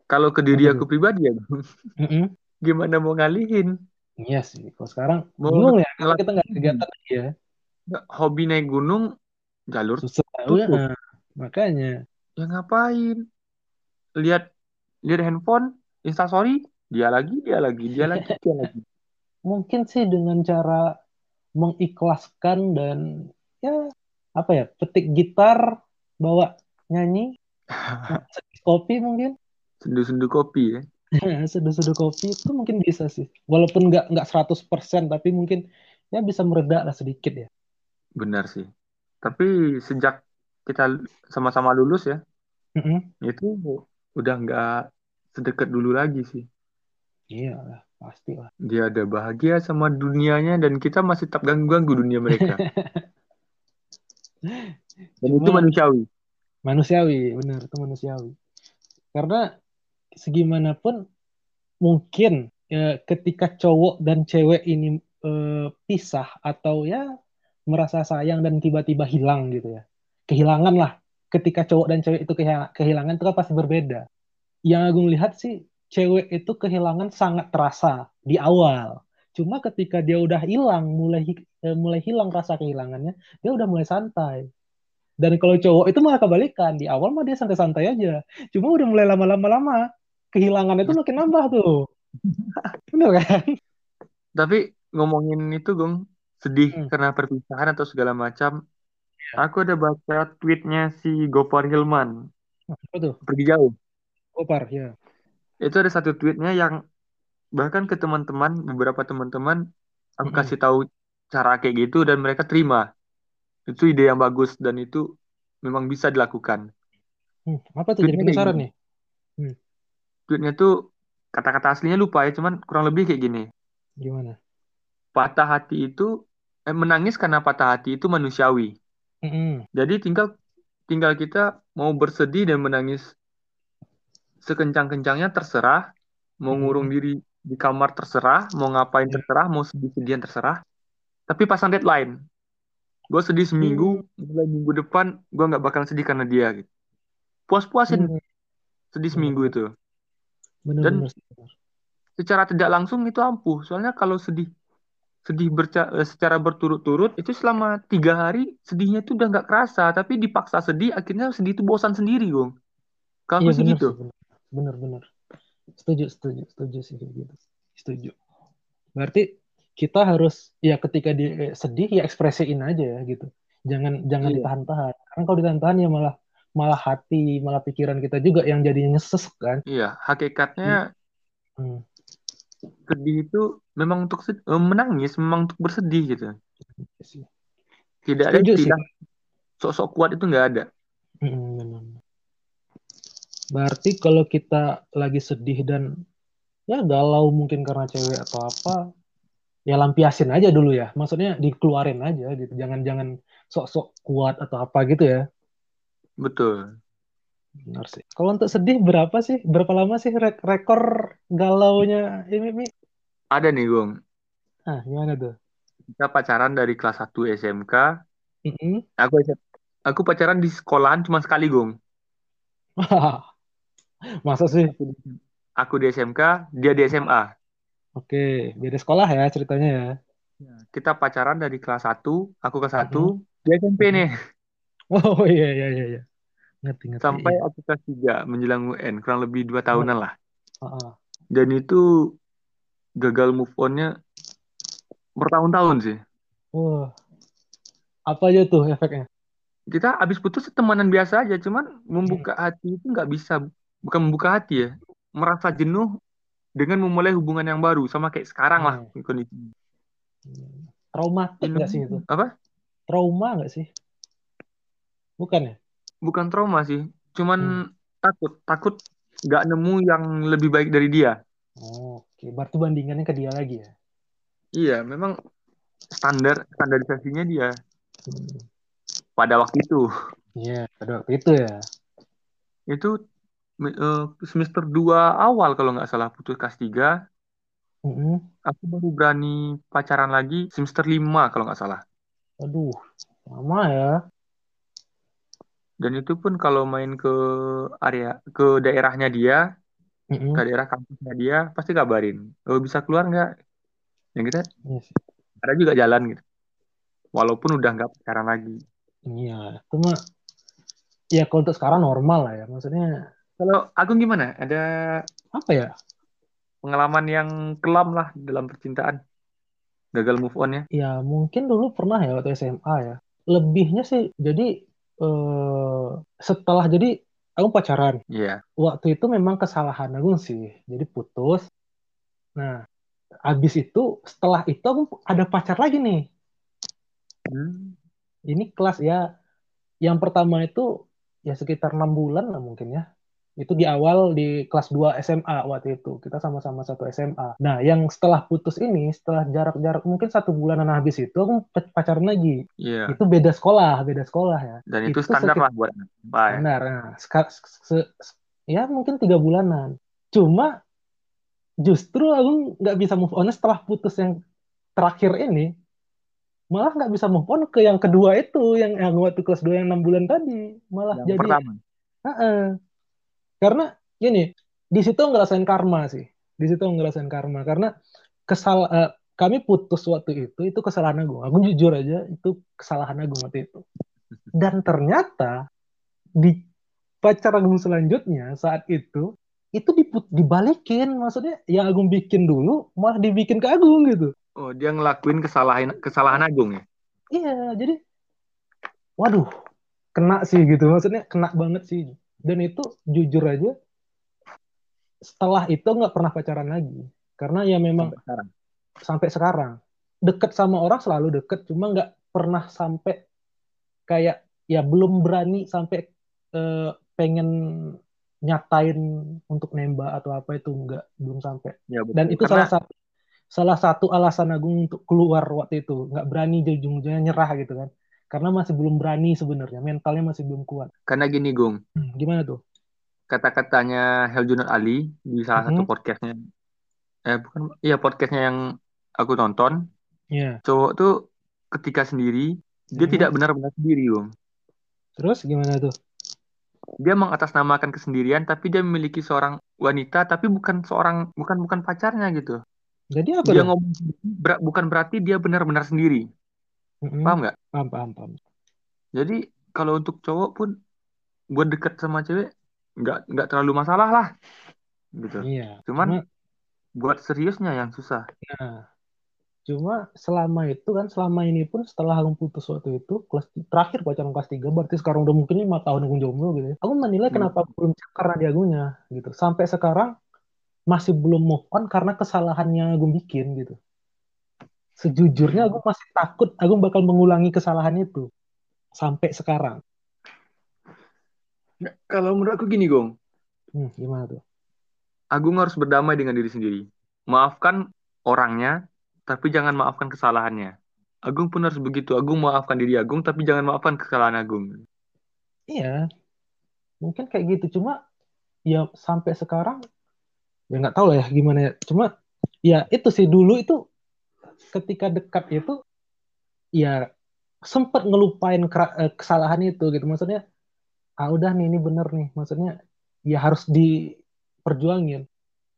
kalau ke diri aku pribadi ya, Gung, Mm-mm. [LAUGHS] gimana mau ngalihin? Iya sih. Kalau sekarang Mau bingung ya karena kita nggak hobi. kegiatan lagi ya. Hobi naik gunung, jalur Susah. Ya, tutup. makanya. Ya ngapain? Lihat lihat handphone, Instastory, dia lagi, dia lagi, dia lagi, [LAUGHS] dia lagi. Mungkin sih dengan cara mengikhlaskan dan ya apa ya petik gitar bawa nyanyi [LAUGHS] kopi mungkin Sendu-sendu kopi ya. Seduh-seduh kopi itu mungkin bisa sih walaupun nggak nggak 100% tapi mungkin ya bisa mereda lah sedikit ya Benar sih. Tapi sejak kita sama-sama lulus ya, Mm-mm. itu udah nggak sedekat dulu lagi sih. iya lah pasti lah Dia ada bahagia sama dunianya dan kita masih tetap ganggu-ganggu dunia mereka. [LAUGHS] Dan itu cuma manusiawi. manusiawi benar itu manusiawi karena segimanapun mungkin ya, ketika cowok dan cewek ini eh, pisah atau ya merasa sayang dan tiba-tiba hilang gitu ya. Kehilangan lah. Ketika cowok dan cewek itu kehilangan, itu kan pasti berbeda. Yang aku lihat sih cewek itu kehilangan sangat terasa di awal. Cuma ketika dia udah hilang, mulai eh, mulai hilang rasa kehilangannya, dia udah mulai santai. Dan kalau cowok itu malah kebalikan. Di awal mah dia santai-santai aja. Cuma udah mulai lama-lama lama kehilangan itu makin nambah tuh. [LAUGHS] Bener kan? Tapi ngomongin itu, Gong, sedih Hmm, karena perpisahan atau segala macam. Aku ada baca tweetnya si Gopar Hilman, apa tuh? pergi jauh. Gopar, ya. Itu ada satu tweetnya yang bahkan ke teman-teman, beberapa teman-teman, aku Mm-mm. kasih tahu cara kayak gitu dan mereka terima. Itu ide yang bagus dan itu memang bisa dilakukan. Hmm, apa tuh? Jadi penasaran nih. Hmm, Tweetnya tuh kata-kata aslinya lupa ya, cuman kurang lebih kayak gini. gimana? Patah hati itu, eh, menangis karena patah hati itu manusiawi. Mm-mm. Jadi tinggal tinggal kita mau bersedih dan menangis sekencang-kencangnya terserah, mau ngurung diri di kamar terserah, mau ngapain Ya. terserah, mau sedih-sedihan terserah. Tapi pasang deadline. Gue sedih Hmm, seminggu, mulai minggu depan gue nggak bakal sedih karena dia. Gitu. Puas-puasin hmm, sedih seminggu bener-bener, itu. Bener-bener Dan secara tidak langsung itu ampuh. Soalnya kalau sedih sedih berca- eh, secara berturut-turut itu selama tiga hari sedihnya itu udah nggak kerasa. Tapi dipaksa sedih, akhirnya sedih itu bosan sendiri, Gong. Kalau Iya sih bener gitu. bener-bener. Setuju, setuju, setuju sih kayak gitu. Setuju. Berarti kita harus ya ketika dia eh, sedih ya ekspresiin aja ya gitu. Jangan jangan Iya, ditahan-tahan. Karena kalau ditahan-tahan ya malah malah hati, malah pikiran kita juga yang jadinya nyesek kan. iya. Hakikatnya. Hmm, sedih itu memang untuk eh, menangis, memang untuk bersedih gitu. iya. Tidak ada Setuju sih. istilah sok-sok kuat itu nggak ada. Hmm. Berarti kalau kita lagi sedih dan ya galau mungkin karena cewek atau apa, ya lampiasin aja dulu ya. Maksudnya dikeluarin aja gitu. Jangan jangan sok-sok kuat atau apa gitu ya. Betul. Benar sih. Kalau untuk sedih berapa sih? Berapa lama sih re- rekor galaunya ini Mi? Ada nih, Gong. Ah, gimana tuh? Kita pacaran dari kelas 1 SMK. Mm-mm. Aku aku pacaran di sekolahan cuma sekali, Gong. [LAUGHS] Masa sih? Aku di, SMK, dia di SMA. Oke, beda sekolah ya ceritanya ya. Kita pacaran dari kelas 1, aku kelas 1, Mm-mm. di SMP Mm-mm. nih. Oh [LAUGHS] iya iya iya iya. Ngerti ngerti sampai iya. aku kelas 3 menjelang UN kurang lebih dua Oh, tahunan lah oh, oh. dan itu gagal move onnya bertahun-tahun sih Wah, apa aja tuh efeknya? kita habis putus temanan biasa aja cuman Hmm. membuka hati itu nggak bisa bukan membuka hati ya merasa jenuh dengan memulai hubungan yang baru sama kayak sekarang lah Hmm. kondisinya Traumatik nggak sih itu? apa Trauma nggak sih? Bukan ya? bukan trauma sih cuman Hmm. takut takut nggak nemu yang lebih baik dari dia Oh, Oke, berarti bandingannya ke dia lagi ya? iya memang standar standarisasinya dia Hmm. pada waktu itu Iya, pada waktu itu ya. itu eh, semester 2 awal kalau nggak salah putus kelas 3 Mm-mm. aku baru berani pacaran lagi semester 5 kalau nggak salah Aduh, lama ya. Dan itu pun kalau main ke area ke daerahnya dia Mm-mm. ke daerah kampusnya dia pasti kabarin oh bisa keluar nggak yang kita Iya sih. ada juga jalan gitu walaupun udah nggak pacaran lagi Iya, cuma ya kalau untuk sekarang normal lah ya. Maksudnya kalau Agung gimana ada apa ya? pengalaman yang kelam lah dalam percintaan gagal move on ya Ya mungkin dulu pernah ya waktu SMA ya. Lebihnya sih jadi eh, setelah jadi aku pacaran. iya Waktu itu memang kesalahan aku sih. Jadi putus. Nah, habis itu setelah itu aku ada pacar lagi nih. Hmm. Ini kelas ya yang pertama itu ya sekitar enam bulan lah mungkin ya. Itu di awal di kelas 2 SMA waktu itu. Kita sama-sama satu SMA. Nah, yang setelah putus ini, setelah jarak-jarak mungkin satu bulanan habis itu, aku pacaran lagi. iya Itu beda sekolah, beda sekolah ya. dan itu Itu standar lah buat SMA ya Benar. Nah, se- se- ya mungkin tiga bulanan. Cuma justru aku nggak bisa move on setelah putus yang terakhir ini. Malah nggak bisa move on ke yang kedua itu, yang yang waktu kelas 2 yang enam bulan tadi. Malah yang jadi pertama Heeh. Karena gini, di situ ngerasain karma sih. Di situ ngerasain karma karena kesal eh, kami putus waktu itu itu kesalahan Agung. Aku jujur aja itu kesalahan Agung waktu itu. Dan ternyata di pacar Agung selanjutnya saat itu itu diput- dibalikin maksudnya yang Agung bikin dulu malah dibikin ke Agung gitu. oh dia ngelakuin kesalahan kesalahan Agung ya Iya, jadi waduh, kena sih gitu. Maksudnya kena banget sih. Dan itu jujur aja setelah itu nggak pernah pacaran lagi. Karena ya memang sampai sekarang sampai sekarang deket sama orang selalu deket, cuma nggak pernah sampai kayak ya belum berani sampai eh, pengen nyatain untuk nembak atau apa itu nggak belum sampai. ya betul Dan itu karena salah satu salah satu alasan Agung untuk keluar waktu itu nggak berani di ujung-ujungnya nyerah gitu kan. Karena masih belum berani sebenarnya, mentalnya masih belum kuat. karena gini Gung Hmm, gimana tuh? kata-katanya Herjunot Ali di salah satu Mhm. podcastnya eh bukan iya podcastnya yang aku tonton Iya. cowok tuh ketika sendiri dia Mhm. tidak benar-benar sendiri Gung Terus gimana tuh? dia mengatasnamakan kesendirian tapi dia memiliki seorang wanita tapi bukan seorang bukan bukan pacarnya gitu Jadi apa dia dong? ngomong ber- bukan berarti dia benar-benar sendiri Mhm. paham nggak Paham, paham, paham. jadi kalau untuk cowok pun buat deket sama cewek nggak nggak terlalu masalah lah gitu Iya. cuman Cuma, buat seriusnya yang susah nah, cuma selama itu kan selama ini pun setelah aku putus waktu itu kelas terakhir pacaran kelas 3 berarti sekarang udah mungkin lima tahun aku jomblo gitu ya. Aku menilai Hmm. kenapa belum karena di Agungnya gitu. Sampai sekarang masih belum move on karena kesalahan yang Agung bikin gitu. Sejujurnya aku masih takut Agung bakal mengulangi kesalahan itu sampai sekarang. Nah, kalau menurut aku gini Gong Hmm, gimana tuh? Agung harus berdamai dengan diri sendiri maafkan orangnya tapi jangan maafkan kesalahannya Agung pun harus begitu Agung maafkan diri Agung tapi jangan maafkan kesalahan Agung Iya, mungkin kayak gitu. Cuma ya sampai sekarang ya nggak tahu lah ya gimana ya. Cuma ya itu sih dulu itu ketika dekat itu ya sempet ngelupain eh, kesalahan itu gitu. Maksudnya ah udah nih ini bener nih. Maksudnya ya harus diperjuangin.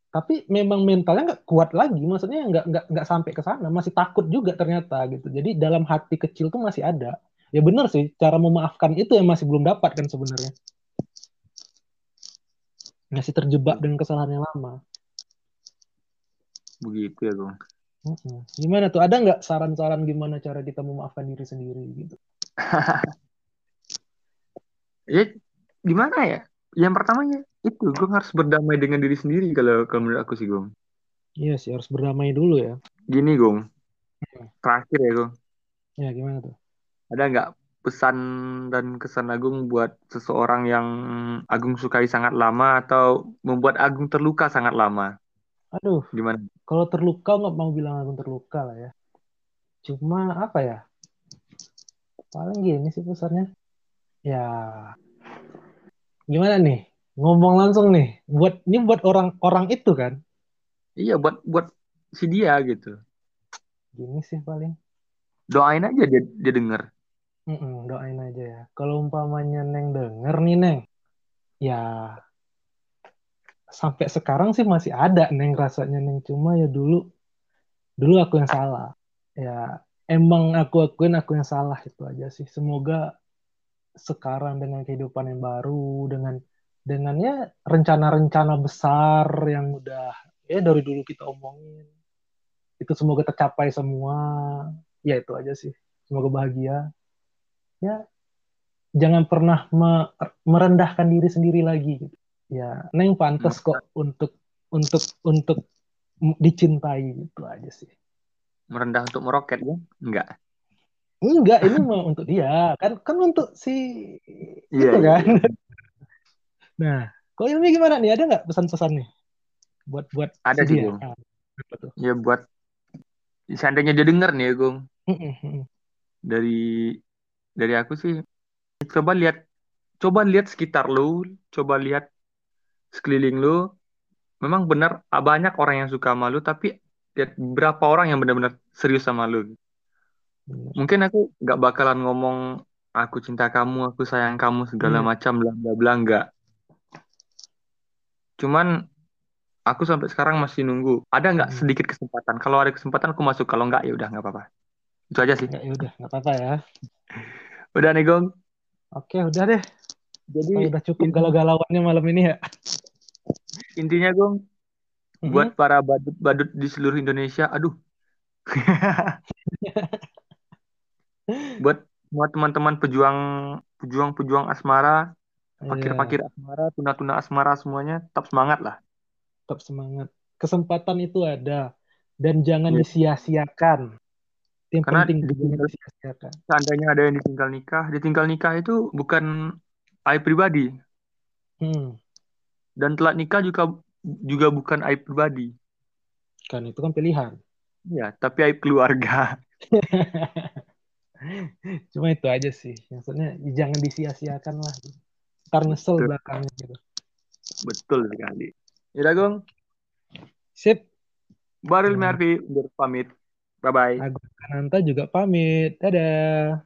Tapi memang mentalnya nggak kuat lagi. Maksudnya nggak nggak nggak sampai ke sana. Masih takut juga ternyata gitu. Jadi dalam hati kecil tuh masih ada. ya benar sih cara memaafkan itu yang masih belum dapat kan sebenarnya masih terjebak dengan kesalahan yang lama begitu ya Mm-mm. Gimana tuh? Ada nggak saran-saran gimana cara kita memaafkan diri sendiri gitu? [LAUGHS] Ya gimana ya? Yang pertamanya itu gue harus berdamai dengan diri sendiri kalau kalau menurut aku sih Gong. Iya sih harus berdamai dulu ya. Gini Gong. Hmm. terakhir ya Gong. Ya gimana tuh? Ada nggak pesan dan kesan Agung buat seseorang yang Agung sukai sangat lama atau membuat Agung terluka sangat lama aduh gimana? kalau terluka nggak mau bilang aku terluka lah ya. Cuma apa ya? Paling gini sih pesannya. Ya gimana nih? Ngomong langsung nih. Buat ini buat orang-orang itu kan? Iya buat buat si dia gitu. Gini sih paling. Doain aja dia dia denger. Mm-mm, doain aja ya. Kalau umpamanya neng denger nih neng. Ya sampai sekarang sih masih ada neng rasanya neng. Cuma ya dulu dulu aku yang salah. Ya emang aku akuin aku yang salah itu aja sih. Semoga sekarang dengan kehidupan yang baru dengan dengan ya rencana-rencana besar yang udah ya dari dulu kita omongin itu semoga tercapai semua. Ya itu aja sih. Semoga bahagia. Ya jangan pernah me- merendahkan diri sendiri lagi gitu ya neng pantas kok untuk untuk untuk dicintai gitu aja sih. Merendah untuk meroket ya? Enggak. Enggak ini mah untuk dia. Kan kan untuk si Iya, itu iya, kan. [LAUGHS] nah kok Ilmi gimana nih? Ada nggak pesan-pesan nih buat buat Ada si sih, dia. Ah, tuh? Ya buat seandainya dia denger nih ya Gung. Dari dari aku sih coba lihat coba lihat sekitar lu coba lihat sekeliling lu memang benar ah, banyak orang yang suka sama lu tapi lihat berapa orang yang benar-benar serius sama lu? Mungkin aku nggak bakalan ngomong aku cinta kamu aku sayang kamu segala Iya. macam bla bla bla nggak. Cuman aku sampai sekarang masih nunggu. Ada nggak Hmm. sedikit kesempatan? Kalau ada kesempatan aku masuk. Kalau nggak ya udah nggak apa-apa. Itu aja sih. Nggak, ya udah nggak apa-apa ya. [LAUGHS] Udah nih Gong. Oke udah deh jadi Kayak udah cukup galau-galauannya malam ini ya. Intinya Gong Mm-mm. buat para badut-badut di seluruh Indonesia aduh. [LAUGHS] Buat semua teman-teman pejuang pejuang-pejuang asmara pakir-pakir asmara tuna-tuna asmara semuanya tetap semangat lah. Tetap semangat. Kesempatan itu ada. Dan jangan Iya. disia-siakan. Yang Karena penting disia-siakan. seandainya ada yang ditinggal nikah ditinggal nikah itu bukan aib pribadi. Hmm. dan telat nikah juga juga bukan aib pribadi. Kan itu kan pilihan. Ya tapi aib keluarga. [LAUGHS] Cuma itu aja sih. Maksudnya jangan disia-siakan lah. Ntar nyesel Betul. belakangnya gitu. Betul sekali. Ya Gong sip. Baril Hmm. Mervi pamit. Bye bye Agung Kananta juga pamit. Dadah